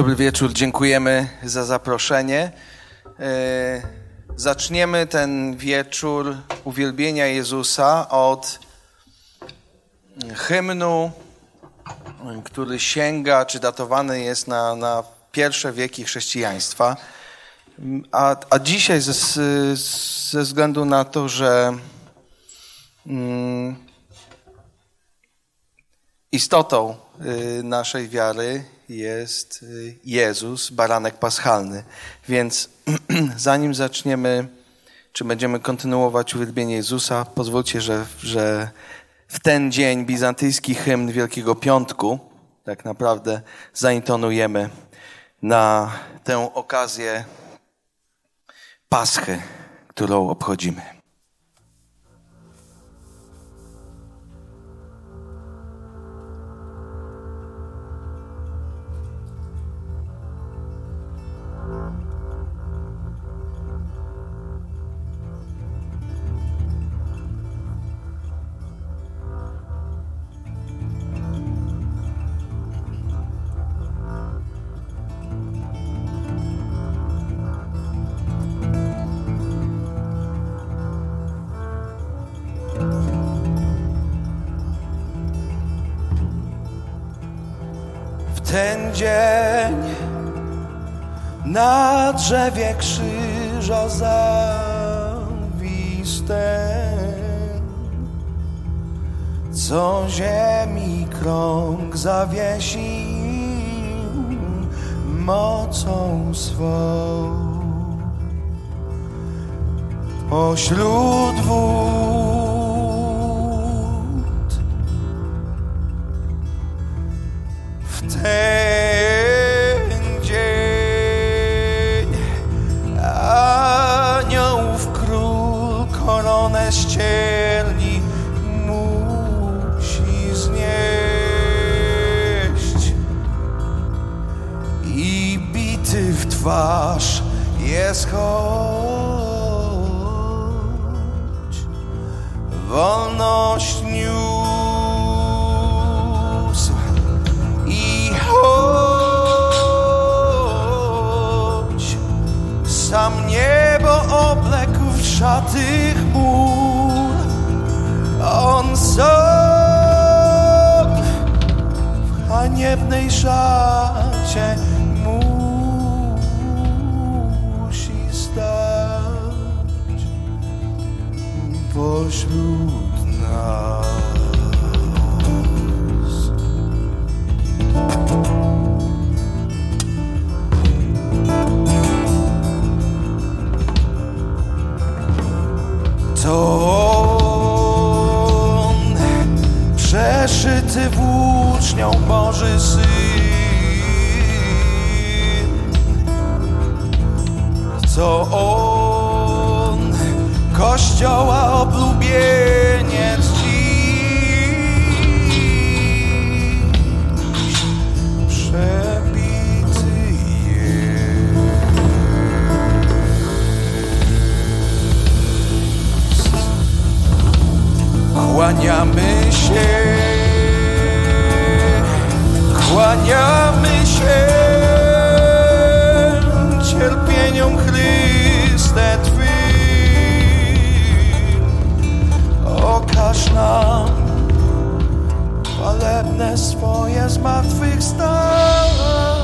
Dobry wieczór, dziękujemy za zaproszenie. E, zaczniemy ten wieczór uwielbienia Jezusa od hymnu, który sięga, czy datowany jest na, na pierwsze wieki chrześcijaństwa. A, a dzisiaj ze, ze względu na to, że mm, istotą y, naszej wiary jest y, Jezus, baranek paschalny. Więc zanim zaczniemy, czy będziemy kontynuować uwielbienie Jezusa, pozwólcie, że, że w ten dzień bizantyjski hymn Wielkiego Piątku tak naprawdę zaintonujemy na tę okazję Paschy, którą obchodzimy. Na drzewie krzyża zawiste, co ziemi krąg zawiesił mocą swą. Pośród wód w ten ścierni musi znieść. I bity w twarz jest choć wolność niósł. I choć sam niebo oblekł w szaty chmur, sam w haniebnej szacie musi stać pośród nas. To przeszyty włócznią Boży Syn, to on, Kościoła oblubieniec dziś, przebity. Kłaniamy się, kłaniamy się cierpieniom Chryste Twym. Okaż nam chwalebne swoje zmartwychwstanie.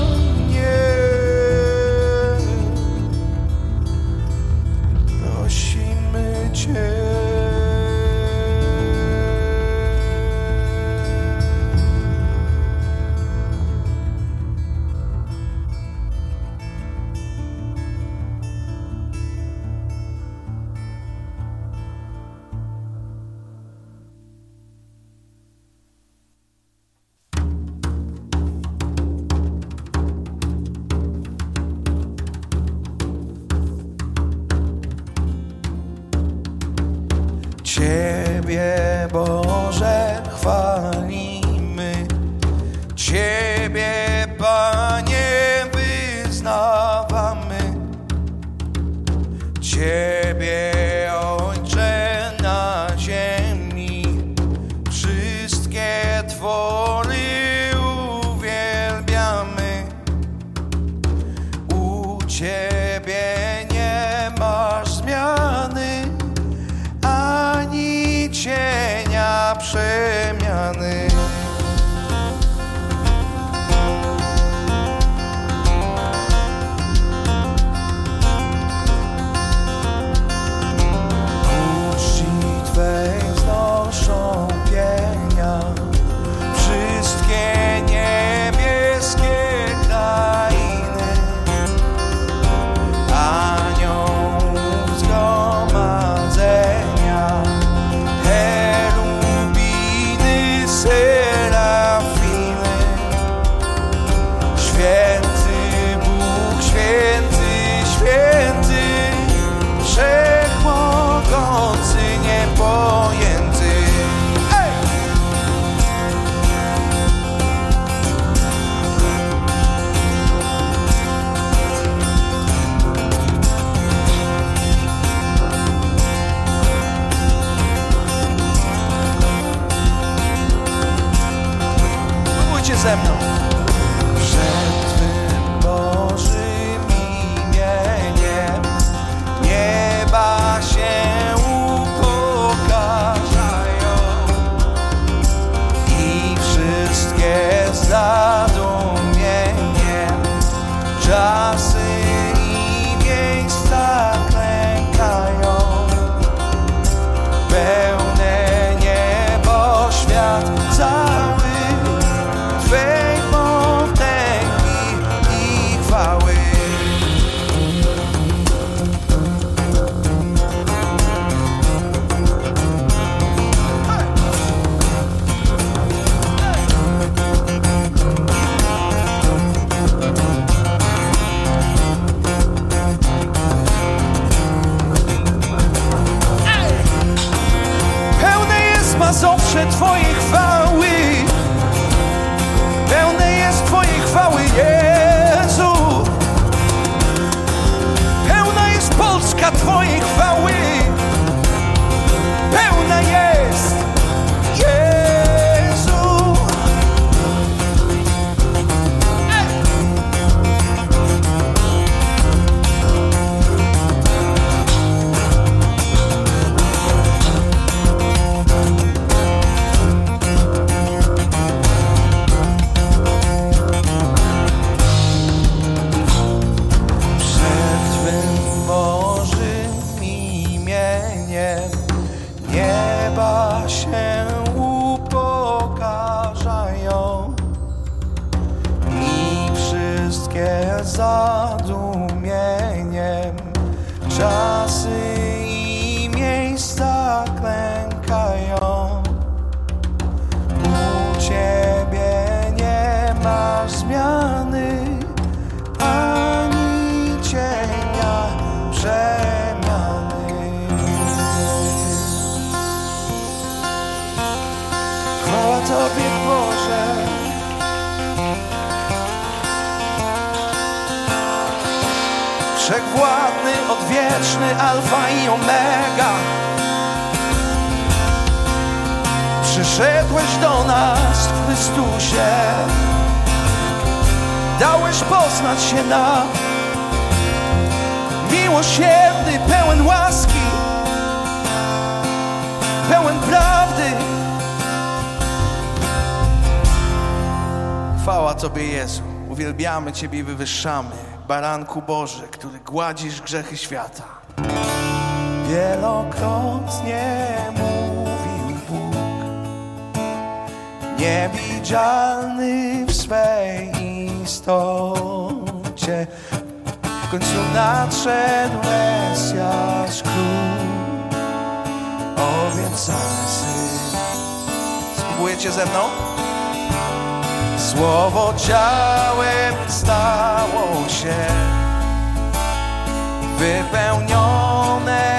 Wszystkie odwieczny, Alfa i Omega. Przyszedłeś do nas w Chrystusie. Dałeś poznać się nam. Miłosierny, pełen łaski. Pełen prawdy. Chwała Tobie Jezu. Uwielbiamy Ciebie i wywyższamy Baranku Boży, który gładzisz grzechy świata. Wielokrotnie mówił Bóg Niewidzialny w swej istocie. W końcu nadszedł Mesjasz Król. Obiecany Syn Spróbujecie ze mną? Słowo ciałem stało się Wypełnione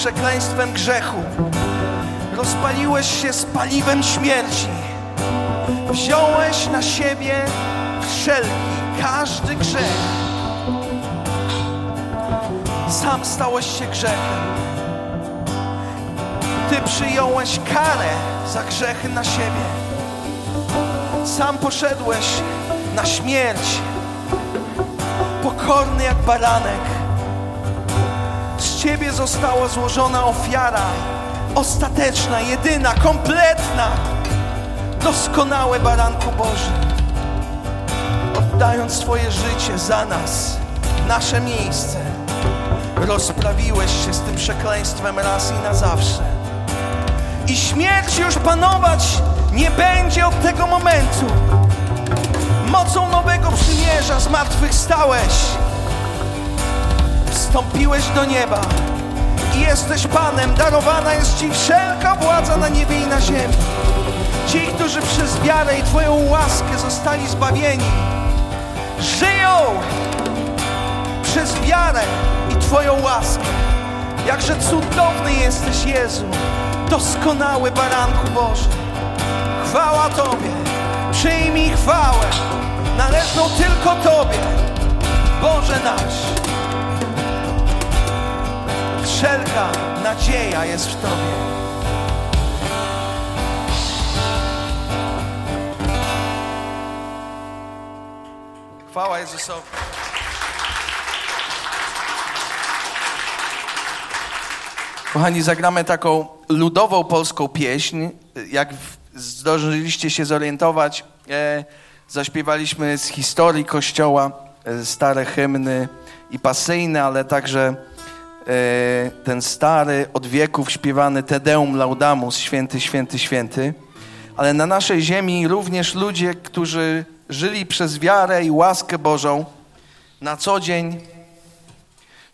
przekleństwem grzechu. rozpaliłeś się z paliwem śmierci. Wziąłeś na siebie wszelki, każdy grzech. Sam stałeś się grzechem. Ty przyjąłeś karę za grzechy na siebie. Sam poszedłeś na śmierć, pokorny jak baranek. Ciebie została złożona ofiara, ostateczna, jedyna, kompletna, doskonałe baranku Boży. Oddając swoje życie za nas, nasze miejsce, rozprawiłeś się z tym przekleństwem raz i na zawsze. I śmierć już panować nie będzie od tego momentu. Mocą nowego przymierza zmartwychwstałeś. Wstąpiłeś do nieba i jesteś Panem. Darowana jest Ci wszelka władza na niebie i na ziemi. Ci, którzy przez wiarę i Twoją łaskę zostali zbawieni, żyją przez wiarę i Twoją łaskę. Jakże cudowny jesteś, Jezu, doskonały baranku Boży. Chwała Tobie, przyjmij chwałę, należną tylko Tobie, Boże nasz. Wszelka nadzieja jest w Tobie. Chwała Jezusowi. Kochani, zagramy taką ludową polską pieśń. Jak zdążyliście się zorientować, e, zaśpiewaliśmy z historii Kościoła e, stare hymny i pasyjne, ale także ten stary, od wieków śpiewany Tedeum Laudamus, święty, święty, święty. Ale na naszej ziemi również ludzie, którzy żyli przez wiarę i łaskę Bożą, na co dzień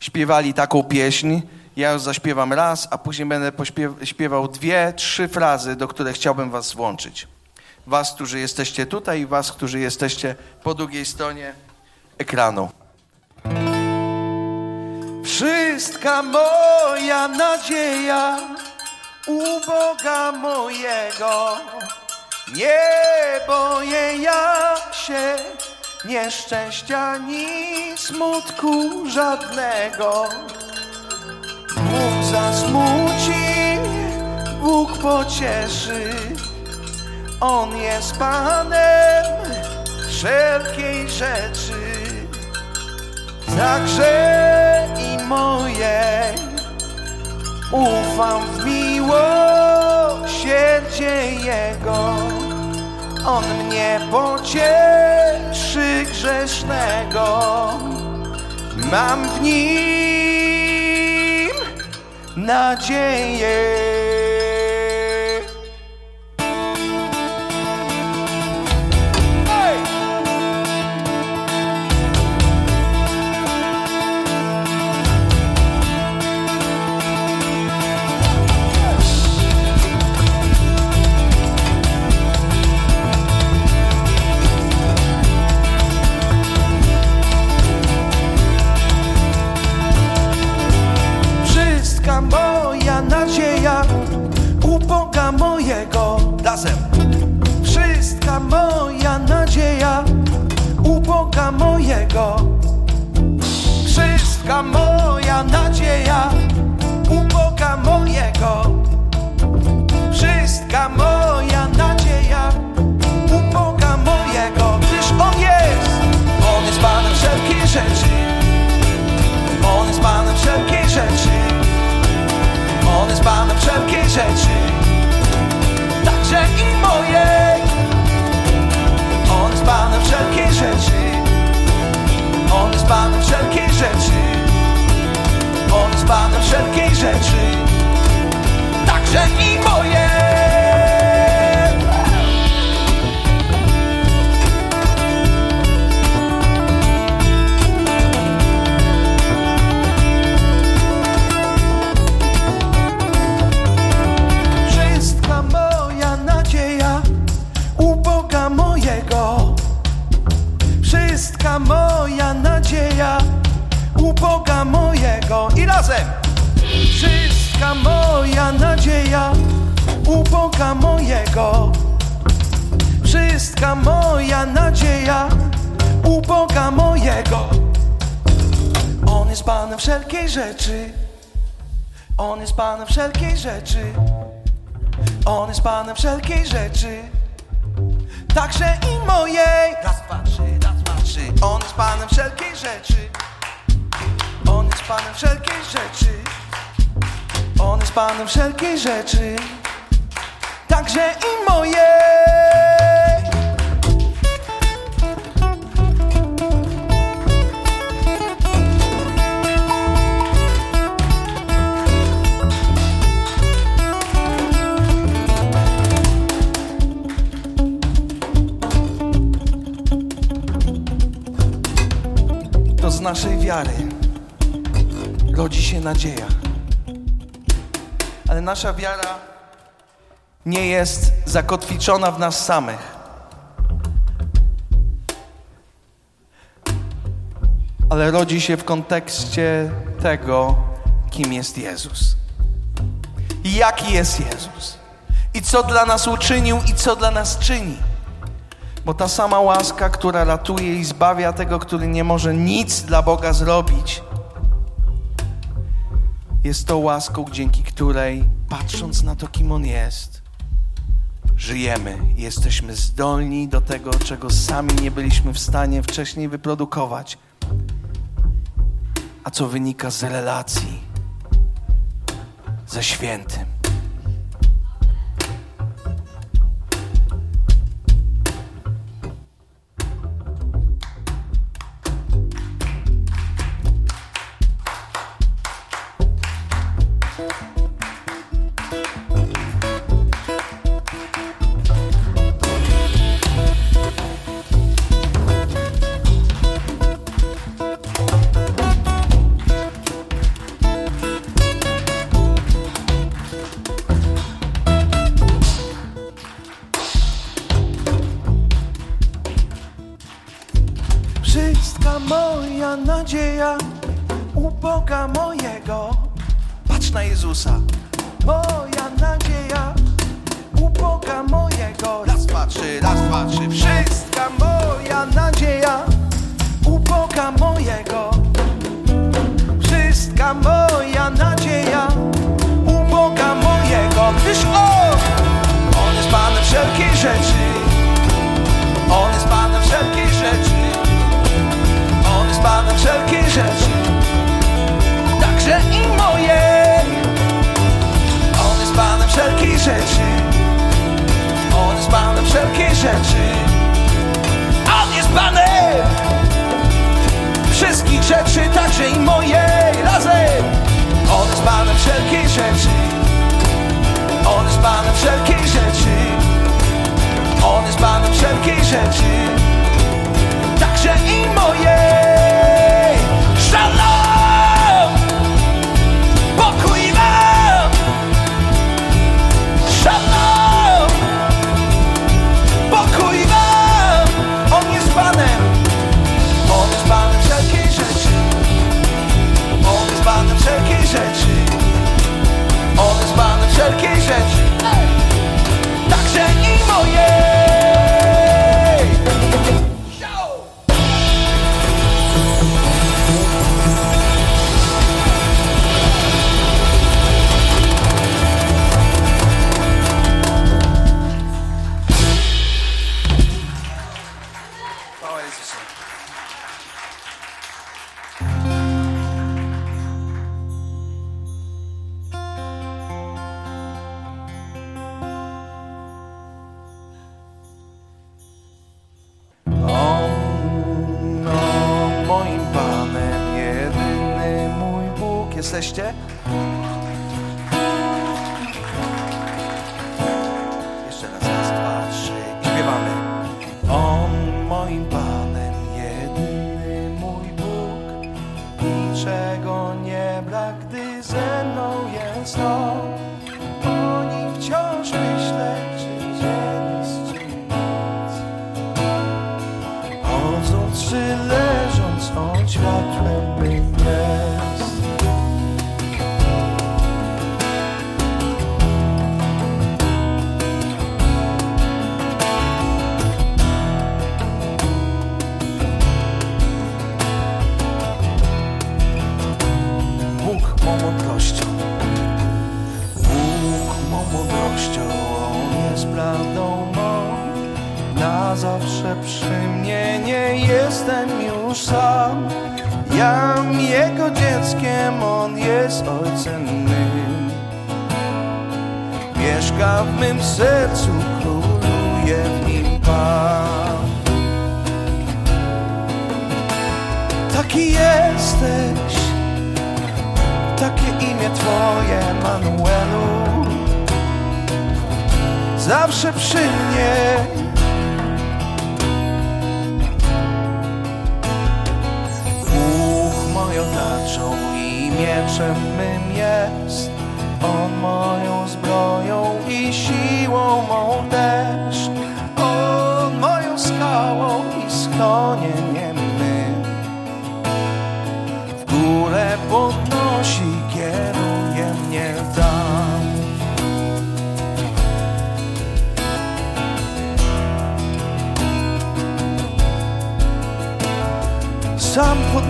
śpiewali taką pieśń. Ja już zaśpiewam raz, a później będę śpiewał dwie, trzy frazy, do których chciałbym was włączyć. Was, którzy jesteście tutaj i was, którzy jesteście po drugiej stronie ekranu. Wszystka moja nadzieja u Boga mojego. Nie boję ja się nieszczęścia ni smutku żadnego. Bóg zasmuci, Bóg pocieszy. On jest Panem wszelkiej rzeczy. Także i mojej ufam w miłosierdzie Jego. On mnie pocieszy grzesznego. Mam w nim nadzieję. ale nasza wiara nie jest zakotwiczona w nas samych. Ale rodzi się w kontekście tego, kim jest Jezus. Jaki jest Jezus. I co dla nas uczynił, i co dla nas czyni. Bo ta sama łaska, która ratuje i zbawia tego, który nie może nic dla Boga zrobić, jest to łaską, dzięki której, patrząc na to, kim On jest, żyjemy. Jesteśmy zdolni do tego, czego sami nie byliśmy w stanie wcześniej wyprodukować, a co wynika z relacji ze świętym.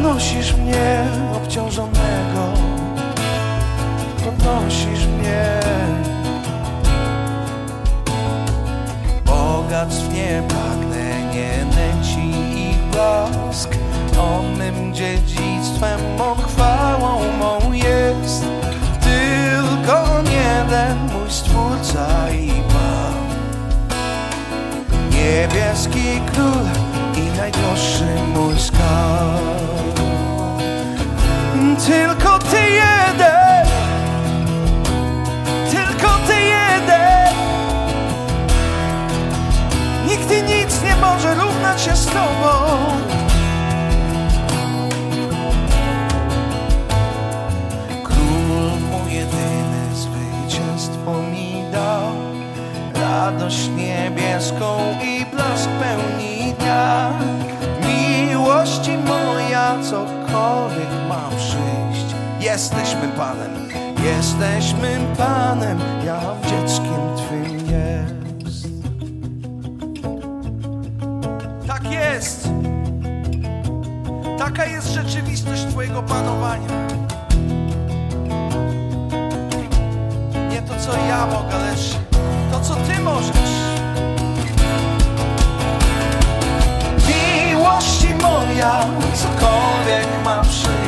Podnosisz mnie obciążonego. Podnosisz mnie. Bogactw nie pragnę, nie nęci ich blask. On mym dziedzictwem, On chwałą mą jest. Tylko jeden, mój Stwórca i Pan. Niebieski Król i najdroższy mój skarb. Tylko Ty jeden, tylko Ty jeden. Nikt i nic nie może równać się z Tobą. Król mój jedyny zwycięstwo mi dał radość niebieską i blask pełni dnia. Miłości moja, cokolwiek przyjść. Jesteśmy Panem, jesteśmy Panem, ja dzieckiem Twym jest. Tak jest. Taka jest rzeczywistość Twojego panowania. Nie to, co ja mogę, lecz to, co Ty możesz. Miłości moja, cokolwiek ma przyjść,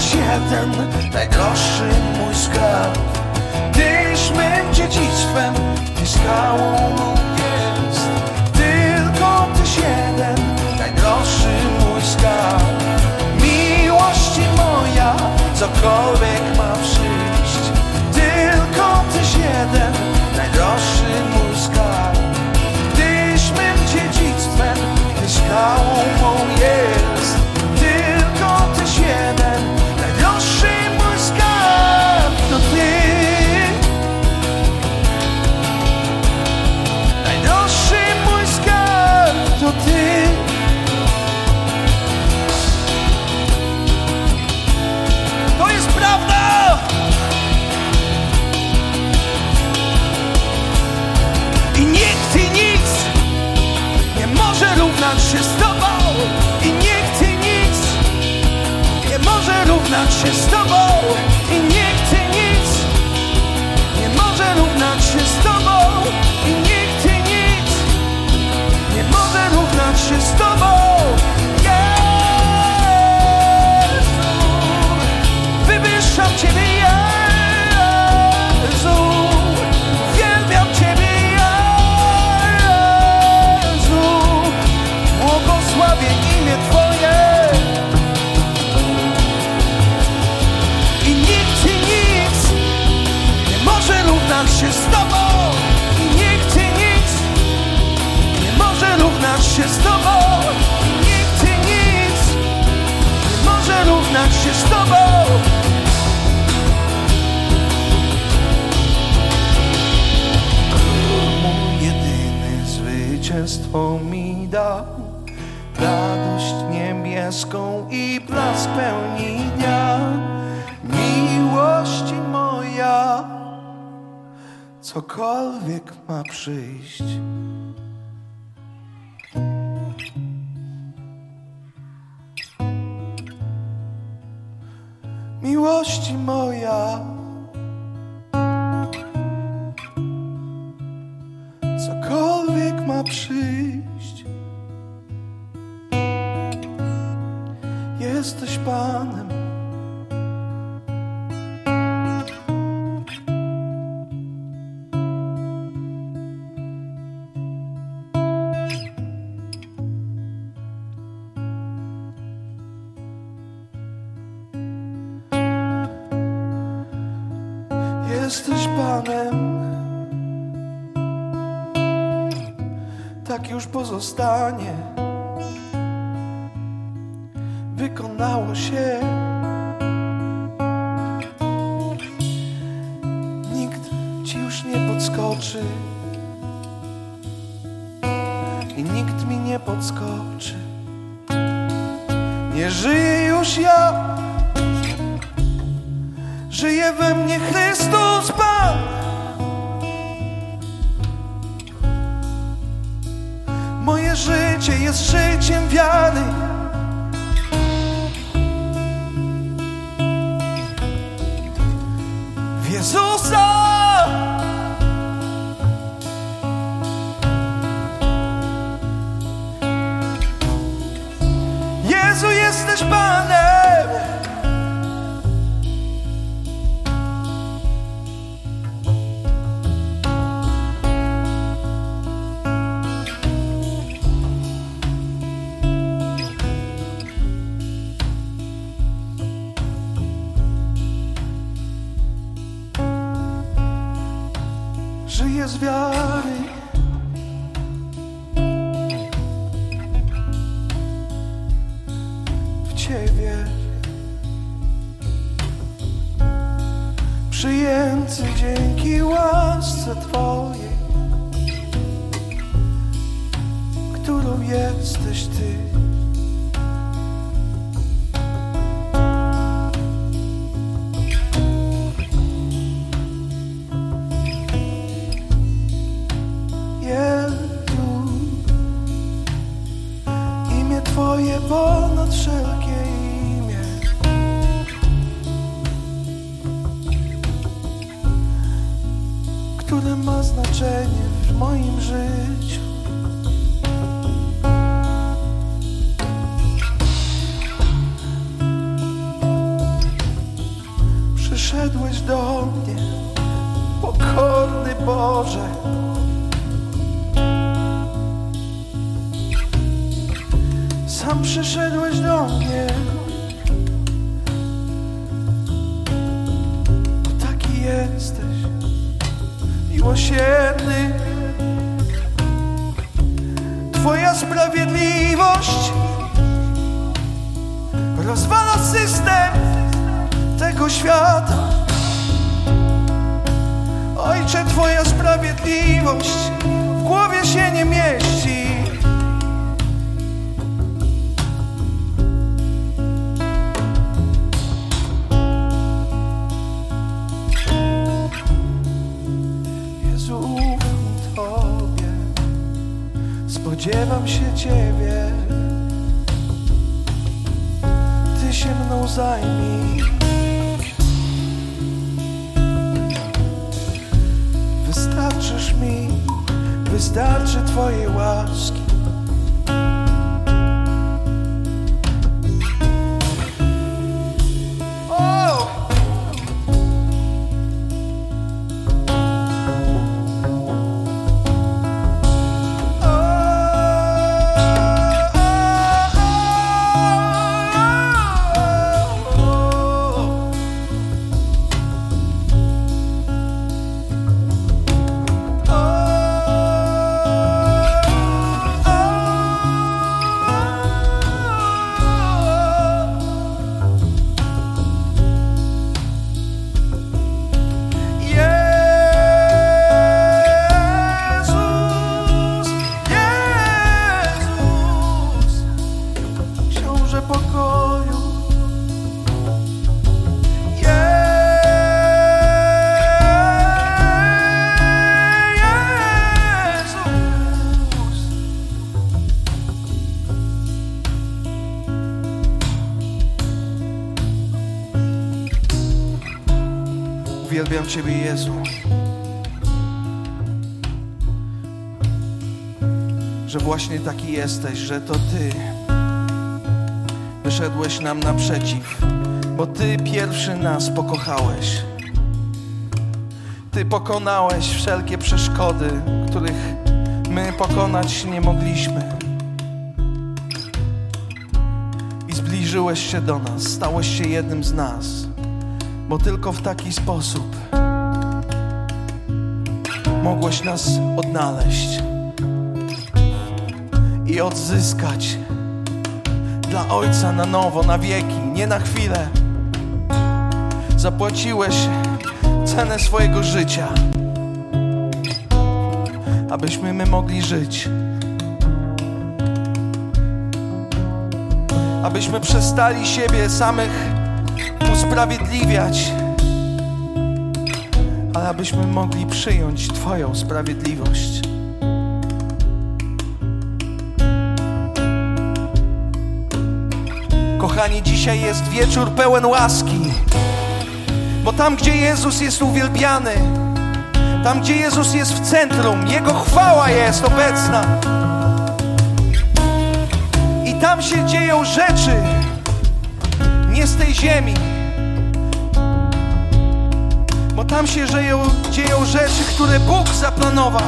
też jeden, najdroższy mój skarb. Tyś mym dziedzictwem, Ty skałą jest. Tylko Tyś jeden, najdroższy mój skarb. Miłości moja, cokolwiek ma przyjść, tylko Tyś jeden, najdroższy mój skarb. Tyś mym dziedzictwem, Ty skałą jest. To jest prawda! I nikt i nic nie może równać się z Tobą. I nikt i nic nie może równać się z Tobą. I nikt się z Tobą. Jezu, wywyższam Ciebie, Jezu, uwielbiam Ciebie, Jezu, błogosławię imię Twoje. I nikt i nic nie może równać się z się z Tobą. I nic nie może równać się z Tobą. Mój jedyny zwycięstwo mi dał radość niebieską i blask pełni dnia. Miłości moja, cokolwiek ma przyjść. miłości moja. Cokolwiek ma przyjść, jesteś Panem. pozostanie. Wykonało się. Jesús. Ciebie, Jezu. Że właśnie taki jesteś, że to Ty wyszedłeś nam naprzeciw, bo Ty pierwszy nas pokochałeś. Ty pokonałeś wszelkie przeszkody, których my pokonać nie mogliśmy. I zbliżyłeś się do nas, stałeś się jednym z nas, bo tylko w taki sposób mogłeś nas odnaleźć i odzyskać dla Ojca na nowo, na wieki, nie na chwilę. Zapłaciłeś cenę swojego życia, abyśmy my mogli żyć. Abyśmy przestali siebie samych usprawiedliwiać, abyśmy mogli przyjąć Twoją sprawiedliwość. Kochani, dzisiaj jest wieczór pełen łaski, bo tam, gdzie Jezus jest uwielbiany, tam, gdzie Jezus jest w centrum, Jego chwała jest obecna. I tam się dzieją rzeczy nie z tej ziemi, tam się dzieją, dzieją rzeczy, które Bóg zaplanował,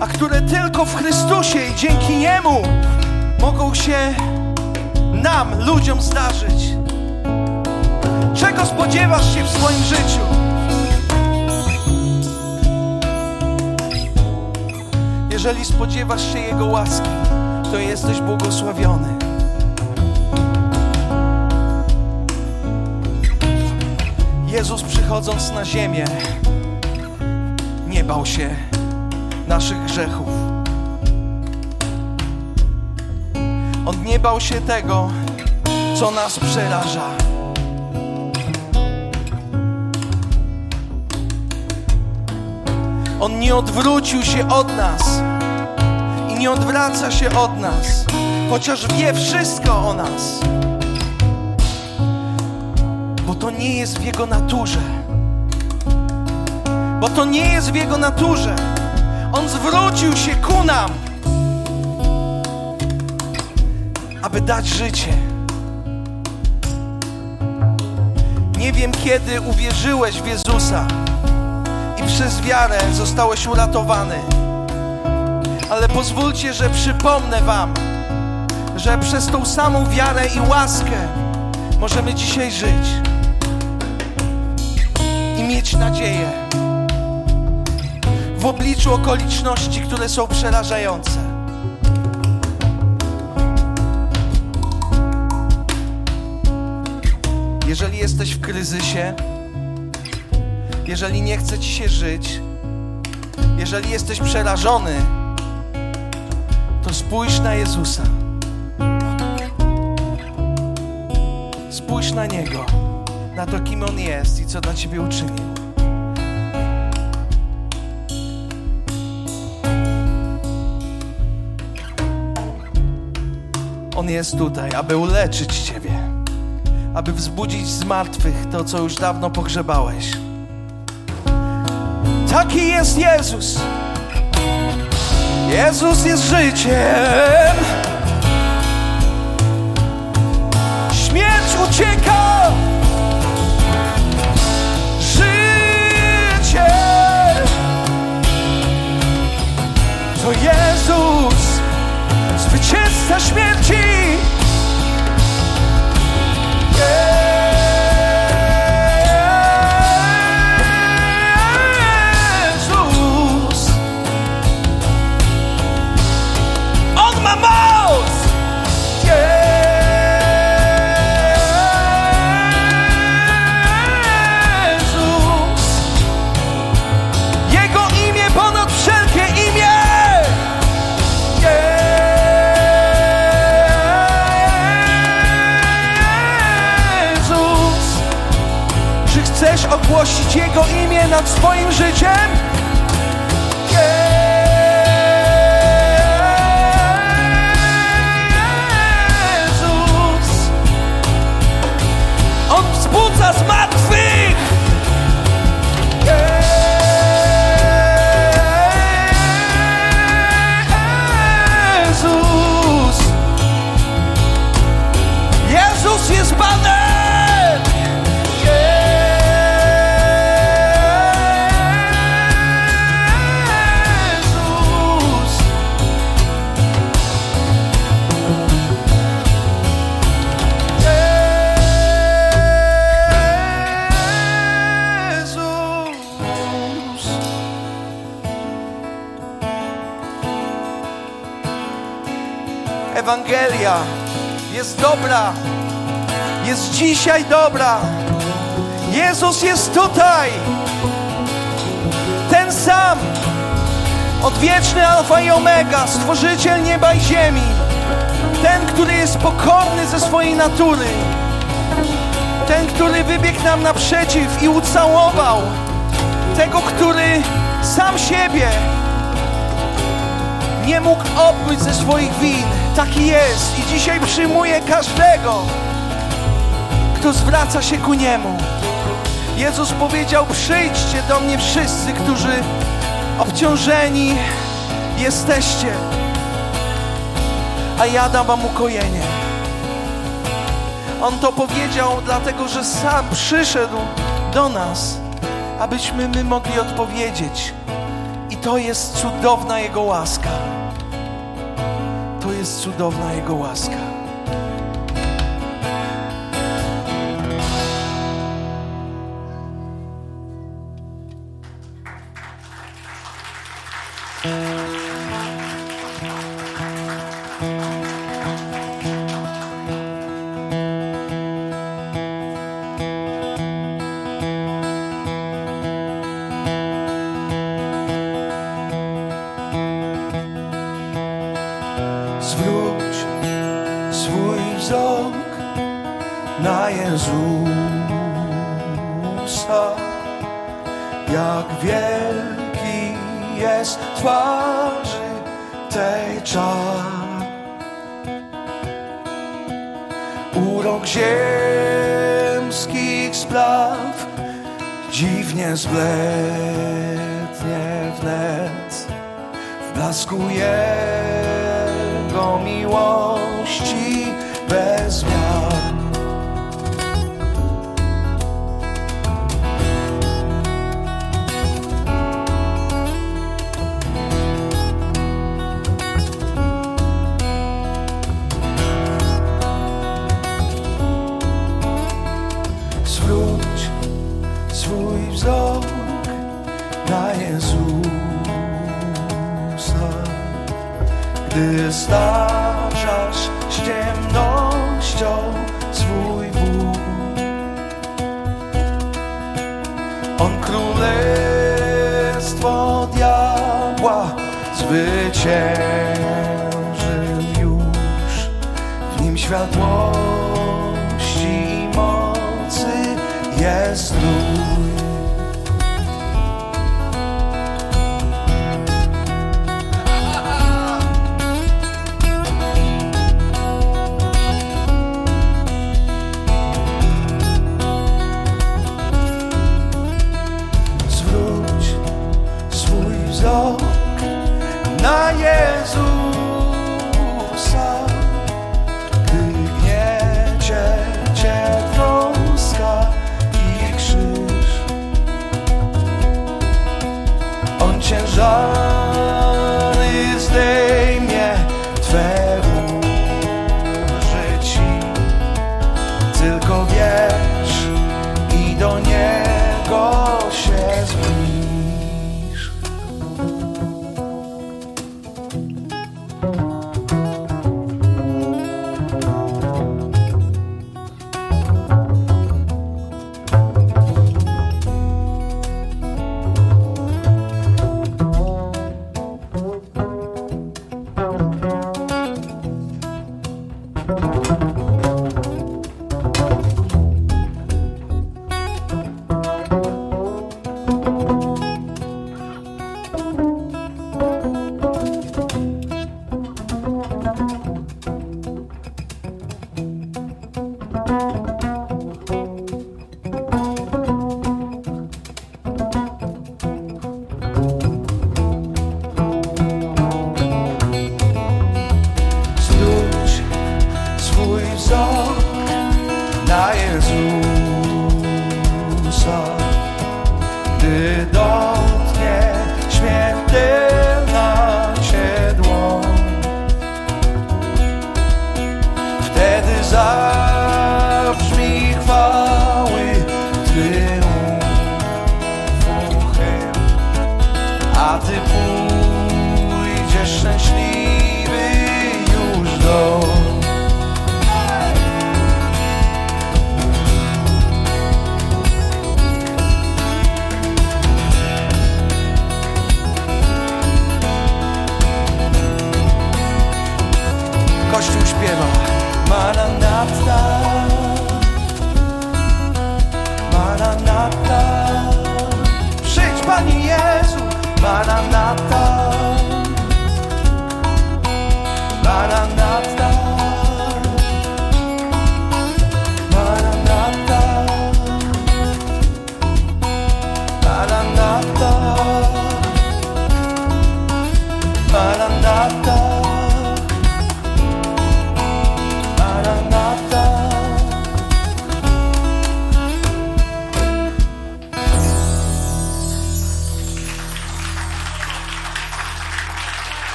a które tylko w Chrystusie i dzięki Niemu mogą się nam, ludziom zdarzyć. Czego spodziewasz się w swoim życiu? Jeżeli spodziewasz się Jego łaski, to jesteś błogosławiony. Jezus przychodząc na ziemię nie bał się naszych grzechów. On nie bał się tego, co nas przeraża. On nie odwrócił się od nas i nie odwraca się od nas, chociaż wie wszystko o nas, to nie jest w Jego naturze. Bo to nie jest w Jego naturze. On zwrócił się ku nam aby dać życie. Nie wiem, kiedy uwierzyłeś w Jezusa i przez wiarę zostałeś uratowany, ale pozwólcie, że przypomnę Wam, że przez tą samą wiarę i łaskę możemy dzisiaj żyć mieć nadzieję w obliczu okoliczności, które są przerażające. Jeżeli jesteś w kryzysie, jeżeli nie chce ci się żyć, jeżeli jesteś przerażony, to spójrz na Jezusa. Spójrz na Niego, na to, kim On jest i co dla Ciebie uczynił. On jest tutaj, aby uleczyć Ciebie aby wzbudzić z martwych to, co już dawno pogrzebałeś. Taki jest Jezus. Jezus jest życiem. Jezus, zwycięzca śmierci. ogłosić Jego imię nad swoim życiem? Ewangelia jest dobra, jest dzisiaj dobra. Jezus jest tutaj, ten sam, odwieczny Alfa i Omega, stworzyciel nieba i ziemi, ten, który jest pokorny ze swojej natury, ten, który wybiegł nam naprzeciw i ucałował tego, który sam siebie nie mógł opłyć ze swoich win. Taki jest i dzisiaj przyjmuje każdego, kto zwraca się ku Niemu. Jezus powiedział: Przyjdźcie do mnie wszyscy, którzy obciążeni jesteście, a ja dam Wam ukojenie. On to powiedział, dlatego że sam przyszedł do nas, abyśmy my mogli odpowiedzieć. I to jest cudowna Jego łaska. Jest cudowna Jego łaska. W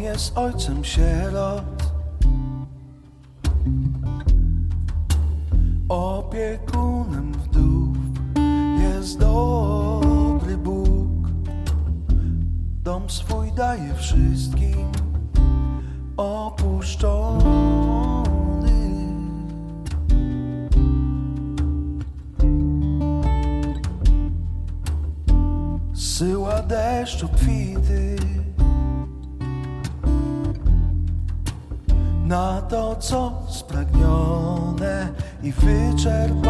Jest ojcem sierot. Opiekunem wdów jest dobry Bóg. Dom swój daje wszystkim opuszczony. I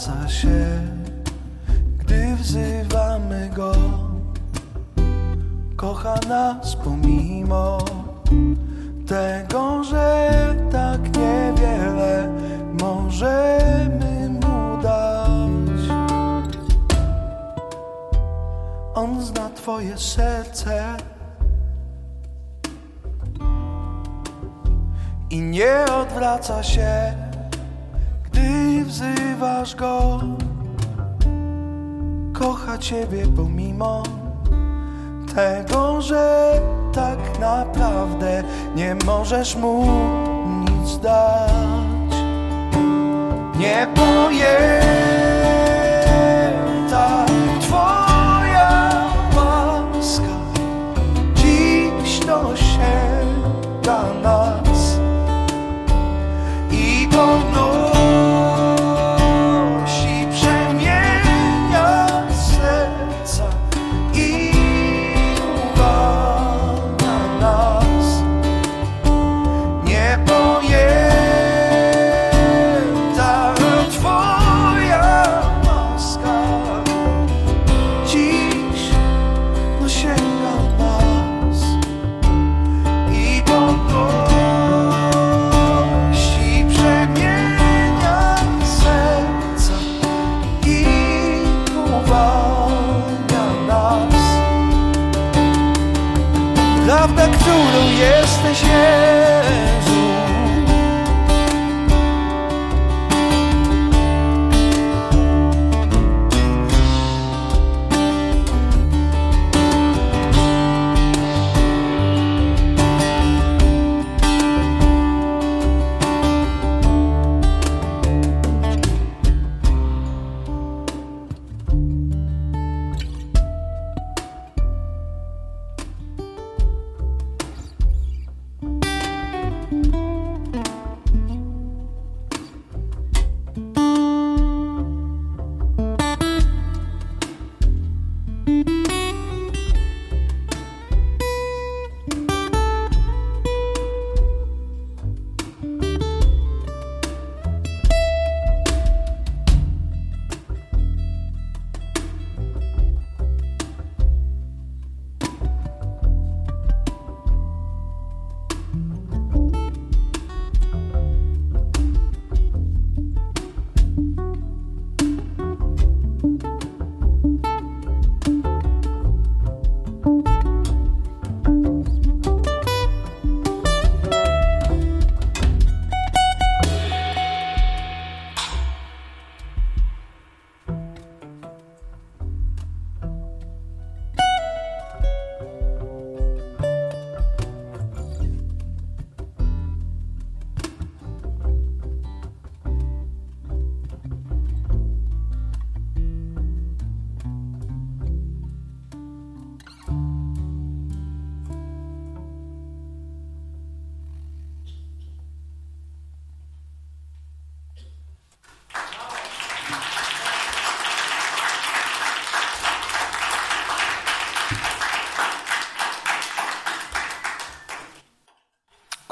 odwraca się, gdy wzywamy go. Kocha nas pomimo tego, że tak niewiele możemy mu dać. On zna Twoje serce. i nie odwraca się, wzywasz go. Kocha ciebie pomimo tego, że tak naprawdę nie możesz mu nic dać. Niepojęta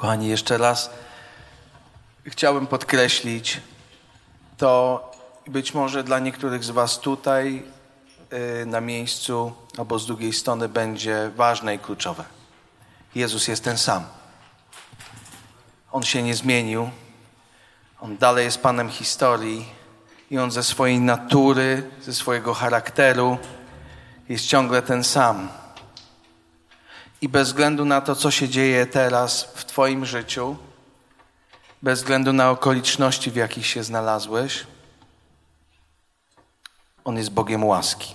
Kochani, jeszcze raz chciałbym podkreślić to być może dla niektórych z Was tutaj y, na miejscu albo z drugiej strony będzie ważne i kluczowe. Jezus jest ten sam. On się nie zmienił. On dalej jest Panem historii i On ze swojej natury, ze swojego charakteru jest ciągle ten sam. I bez względu na to, co się dzieje teraz w Twoim życiu, bez względu na okoliczności, w jakich się znalazłeś, On jest Bogiem łaski.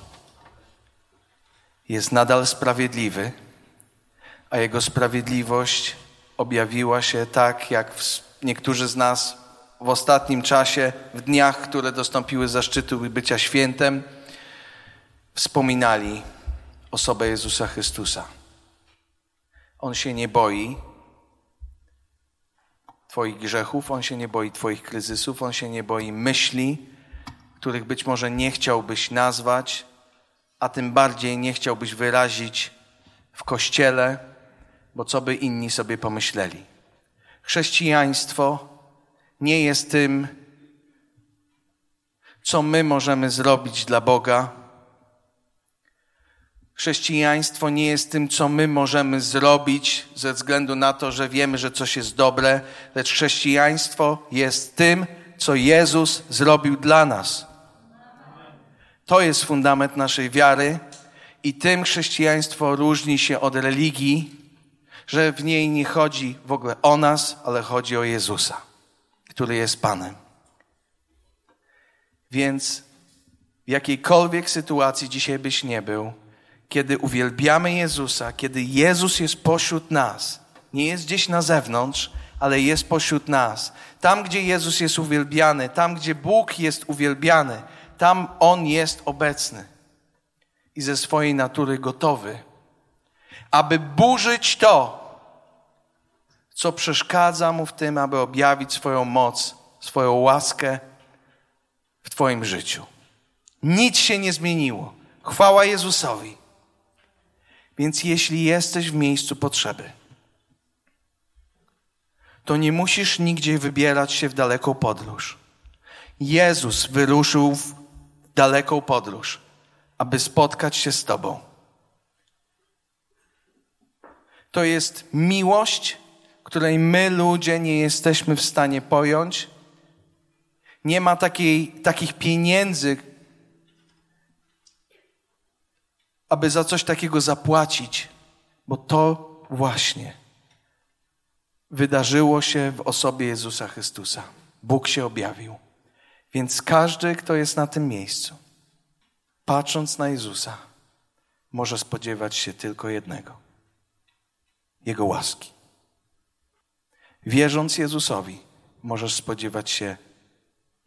Jest nadal sprawiedliwy, a Jego sprawiedliwość objawiła się tak, jak niektórzy z nas w ostatnim czasie, w dniach, które dostąpiły zaszczytu bycia świętem, wspominali osobę Jezusa Chrystusa. On się nie boi Twoich grzechów, On się nie boi Twoich kryzysów, On się nie boi myśli, których być może nie chciałbyś nazwać, a tym bardziej nie chciałbyś wyrazić w kościele, bo co by inni sobie pomyśleli. Chrześcijaństwo nie jest tym, co my możemy zrobić dla Boga. Chrześcijaństwo nie jest tym, co my możemy zrobić ze względu na to, że wiemy, że coś jest dobre, lecz chrześcijaństwo jest tym, co Jezus zrobił dla nas. To jest fundament naszej wiary i tym chrześcijaństwo różni się od religii, że w niej nie chodzi w ogóle o nas, ale chodzi o Jezusa który jest Panem. Więc w jakiejkolwiek sytuacji dzisiaj byś nie był, kiedy uwielbiamy Jezusa, kiedy Jezus jest pośród nas, nie jest gdzieś na zewnątrz, ale jest pośród nas. Tam, gdzie Jezus jest uwielbiany, tam, gdzie Bóg jest uwielbiany, tam On jest obecny i ze swojej natury gotowy, aby burzyć to, co przeszkadza mu w tym, aby objawić swoją moc, swoją łaskę w Twoim życiu. Nic się nie zmieniło. Chwała Jezusowi. Więc jeśli jesteś w miejscu potrzeby, to nie musisz nigdzie wybierać się w daleką podróż. Jezus wyruszył w daleką podróż, aby spotkać się z Tobą. To jest miłość której my ludzie nie jesteśmy w stanie pojąć. Nie ma takiej, takich pieniędzy, aby za coś takiego zapłacić, bo to właśnie wydarzyło się w osobie Jezusa Chrystusa. Bóg się objawił. Więc każdy, kto jest na tym miejscu, patrząc na Jezusa, może spodziewać się tylko jednego: Jego łaski. Wierząc Jezusowi, możesz spodziewać się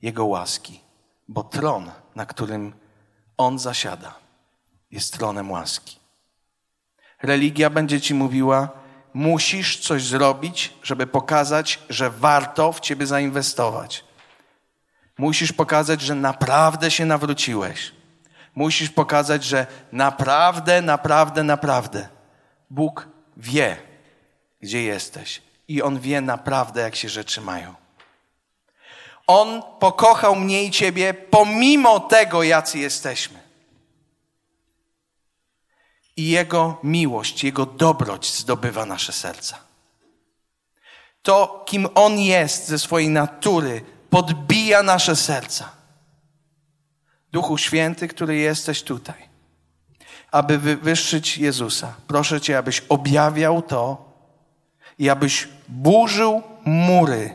Jego łaski, bo tron, na którym On zasiada, jest tronem łaski. Religia będzie ci mówiła, musisz coś zrobić, żeby pokazać, że warto w ciebie zainwestować. Musisz pokazać, że naprawdę się nawróciłeś. Musisz pokazać, że naprawdę, naprawdę, naprawdę Bóg wie, gdzie jesteś i On wie naprawdę, jak się rzeczy mają. On pokochał mnie i Ciebie pomimo tego, jacy jesteśmy. I Jego miłość, Jego dobroć zdobywa nasze serca. To, kim On jest ze swojej natury, podbija nasze serca. Duchu Święty, który jesteś tutaj, aby wywyższyć Jezusa, proszę Cię, abyś objawiał to, i abyś burzył mury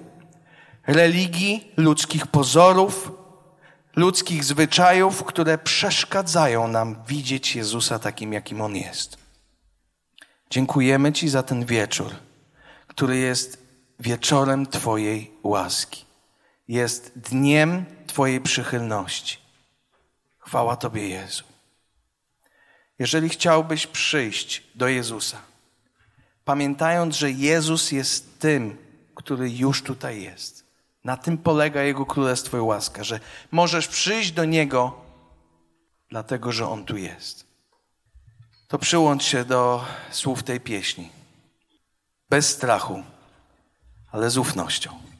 religii, ludzkich pozorów, ludzkich zwyczajów, które przeszkadzają nam widzieć Jezusa takim, jakim On jest. Dziękujemy Ci za ten wieczór, który jest wieczorem Twojej łaski. Jest dniem Twojej przychylności. Chwała Tobie, Jezu. Jeżeli chciałbyś przyjść do Jezusa, pamiętając, że Jezus jest tym, który już tutaj jest. Na tym polega Jego Królestwo i łaska, że możesz przyjść do Niego, dlatego że On tu jest. To przyłącz się do słów tej pieśni. Bez strachu ale z ufnością.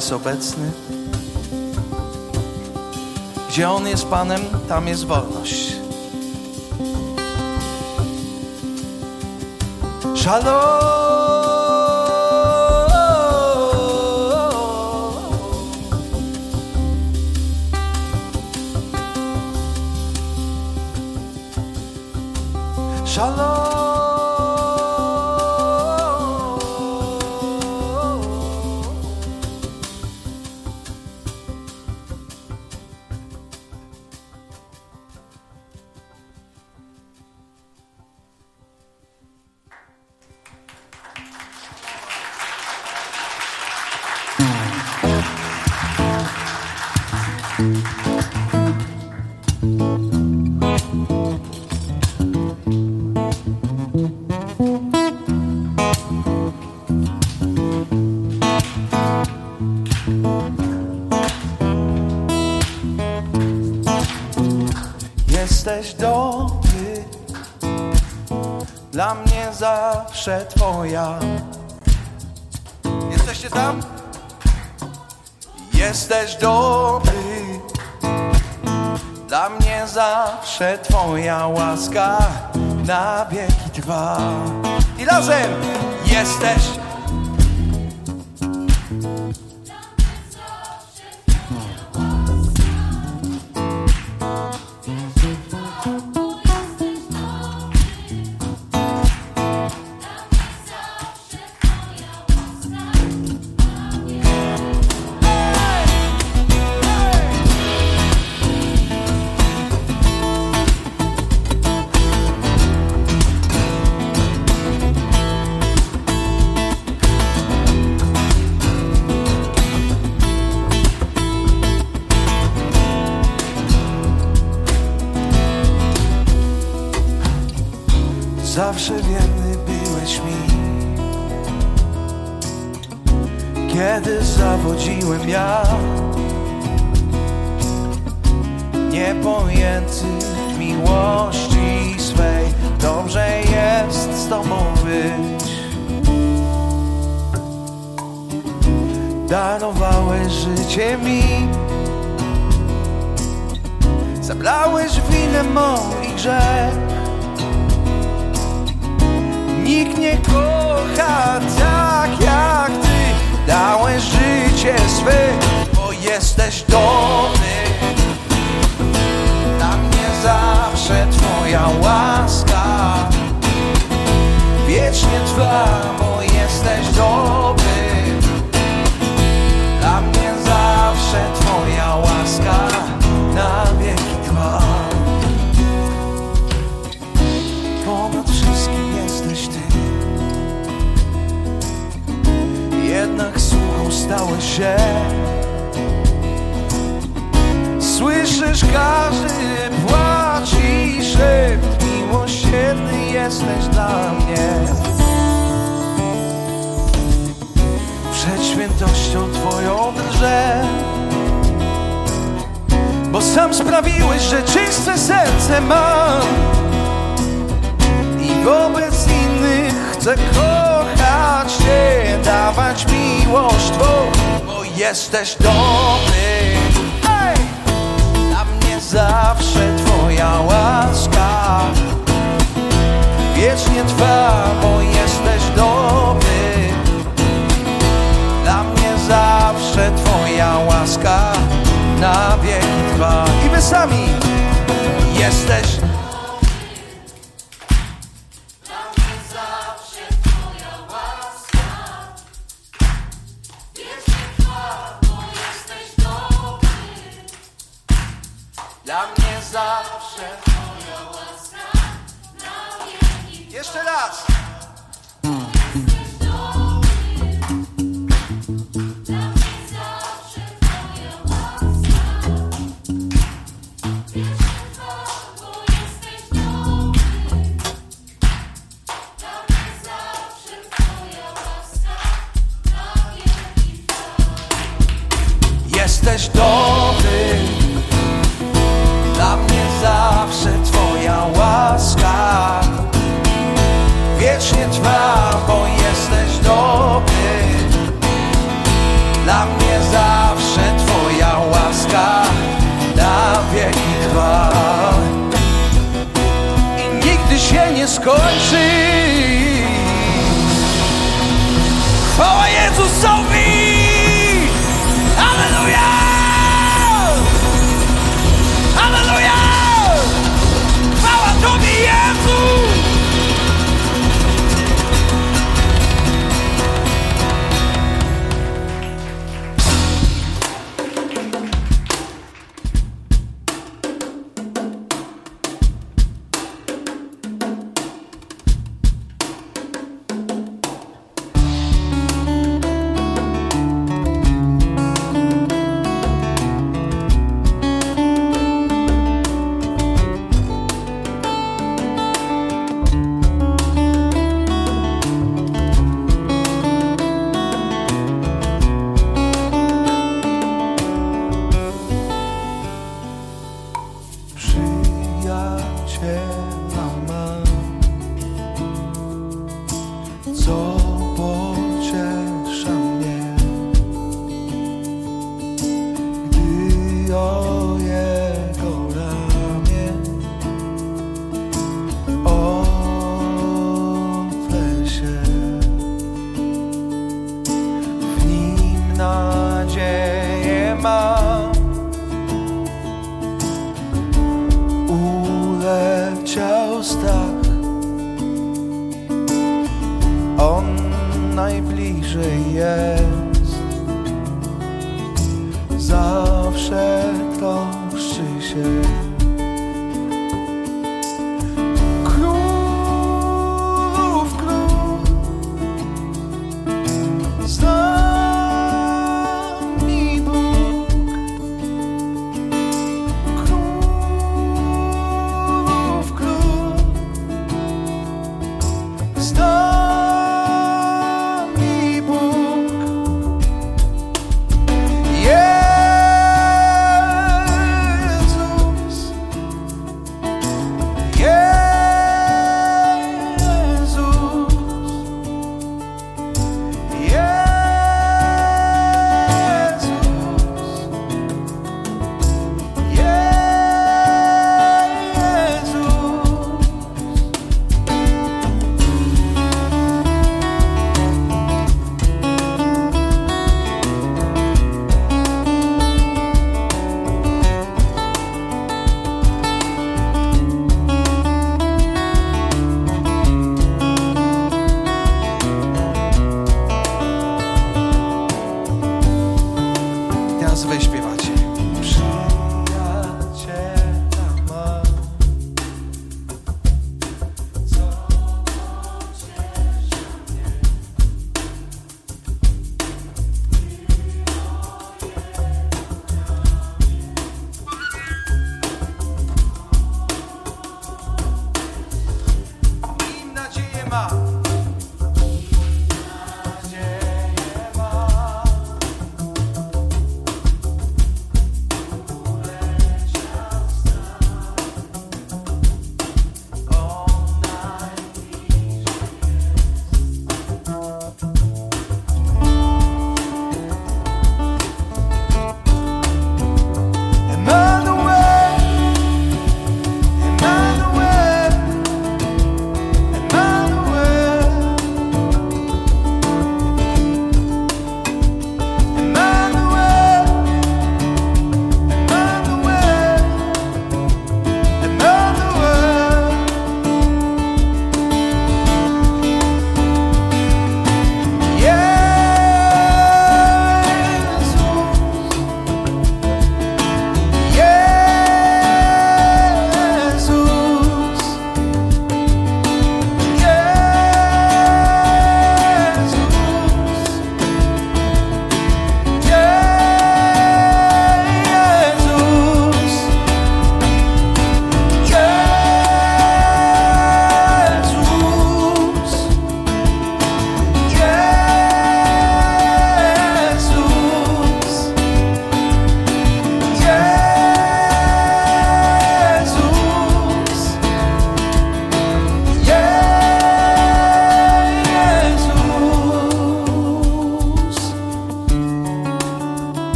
Jest obecny? Gdzie On jest Panem, tam jest wolność. Shalom. Shalom. Zawsze Twoja. Jesteście tam? Jesteś dobry, dla mnie zawsze Twoja łaska na wieki trwa. I razem jesteś Świętością Twoją drżę, bo sam sprawiłeś, że czyste serce mam i wobec innych chcę kochać Cię, dawać miłość Twą, bo jesteś dobry. Ej! Dla mnie zawsze Twoja łaska wiecznie trwa, bo jesteś dobry. że Twoja łaska na wieki trwa. I wy sami jesteś chair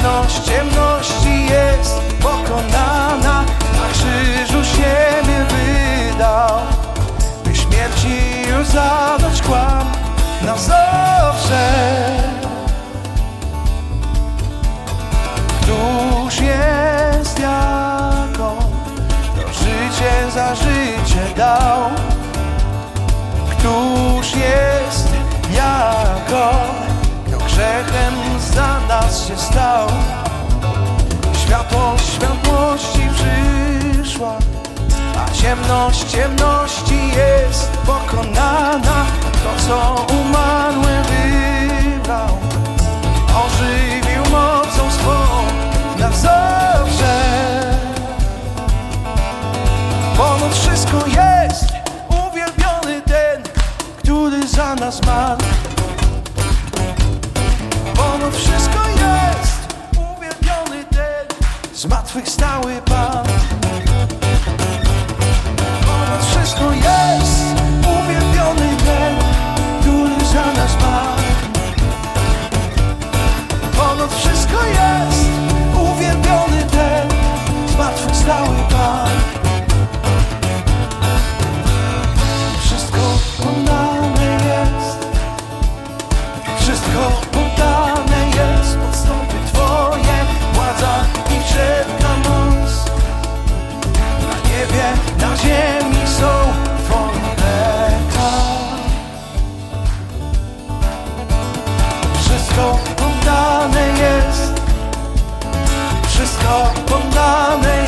ciemność ciemności jest pokonana, na krzyżu siebie wydał, by śmierci już zadać kłam na zawsze. Któż jest jak to życie za życie dał? Któż jest jak grzechem za nas się stał? Światłość światłości przyszła, a ciemność ciemności jest pokonana. To, co umarłe wybrał, ożywił mocą swą na zawsze. Ponad wszystko jest uwielbiony ten, który za nas marł. Zmartwychwstały Pan. Ponad wszystko jest uwielbiony ten, który za nas marł. Ponad wszystko jest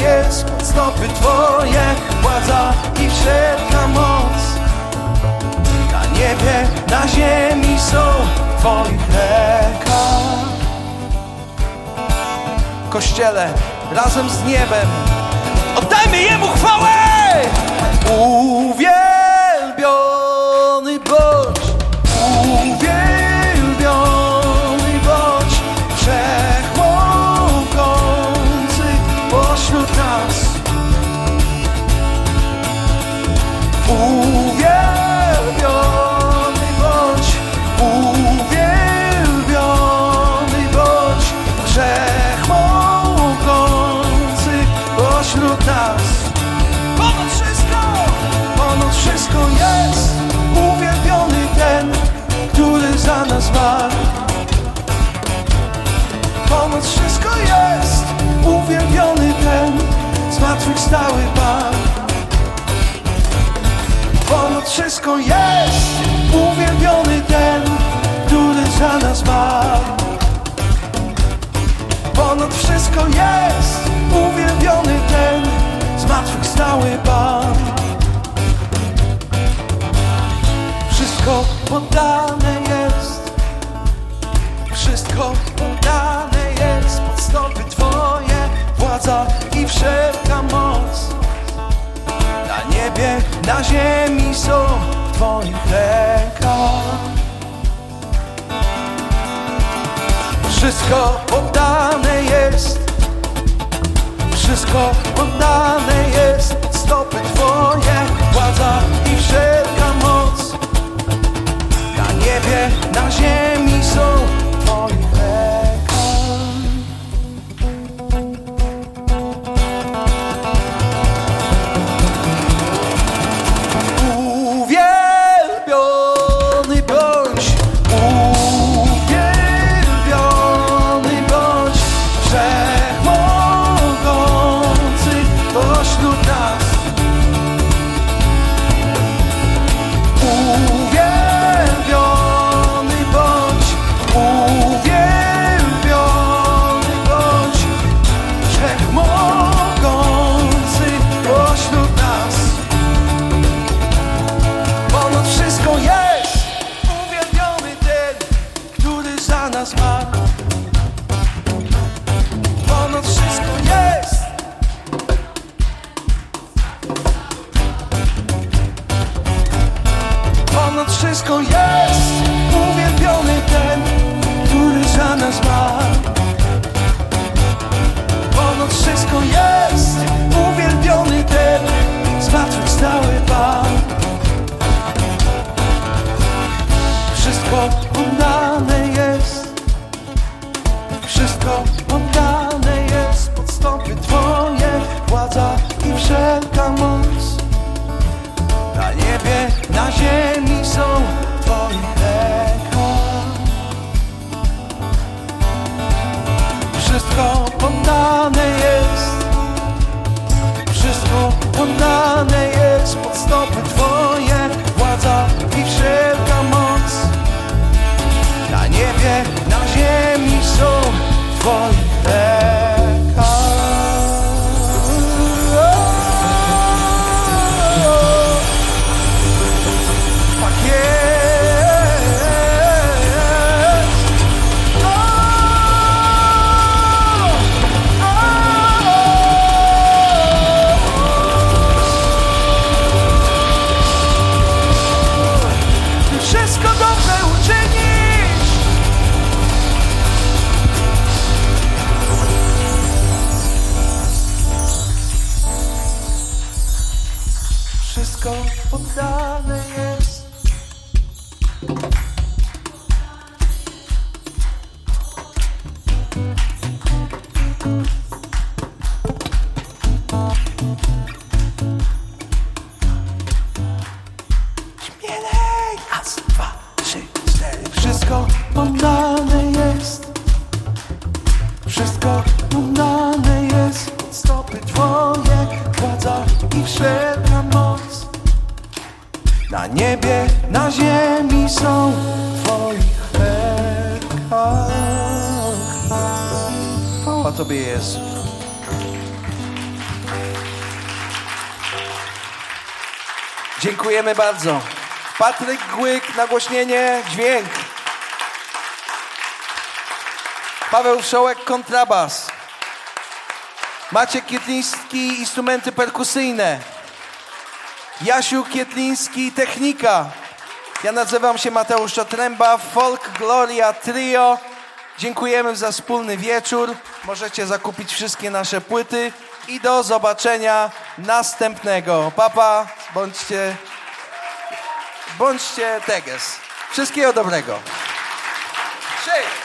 jest pod stopy Twoje, władza i wszelka moc. Na niebie, na ziemi są Twoich rękach. Kościele, razem z niebem, oddajmy Jemu chwałę! Uwielbiony bądź, zmartwychwstały Pan. Ponad wszystko jest uwielbiony ten, który za nas marł. Ponad wszystko jest uwielbiony ten, zmartwychwstały Pan. Wszystko poddane jest, wszystko poddane jest pod stopy władza i wszelka moc. Na niebie, na ziemi są w Twoich rękach. Wszystko poddane jest, wszystko poddane jest stopy Twoje, władza i wszelka moc. Na niebie, na ziemi są Twoich rękach. Dziękujemy bardzo. Patryk Głyk, nagłośnienie, dźwięk. Paweł Wszołek, kontrabas. Maciek Kietliński, instrumenty perkusyjne. Jasiu Kietliński, technika. Ja nazywam się Mateusz Czotręba, Folk Gloria Trio. Dziękujemy za wspólny wieczór. Możecie zakupić wszystkie nasze płyty i do zobaczenia następnego. Papa, bądźcie, bądźcie teges. Wszystkiego dobrego. Trzy.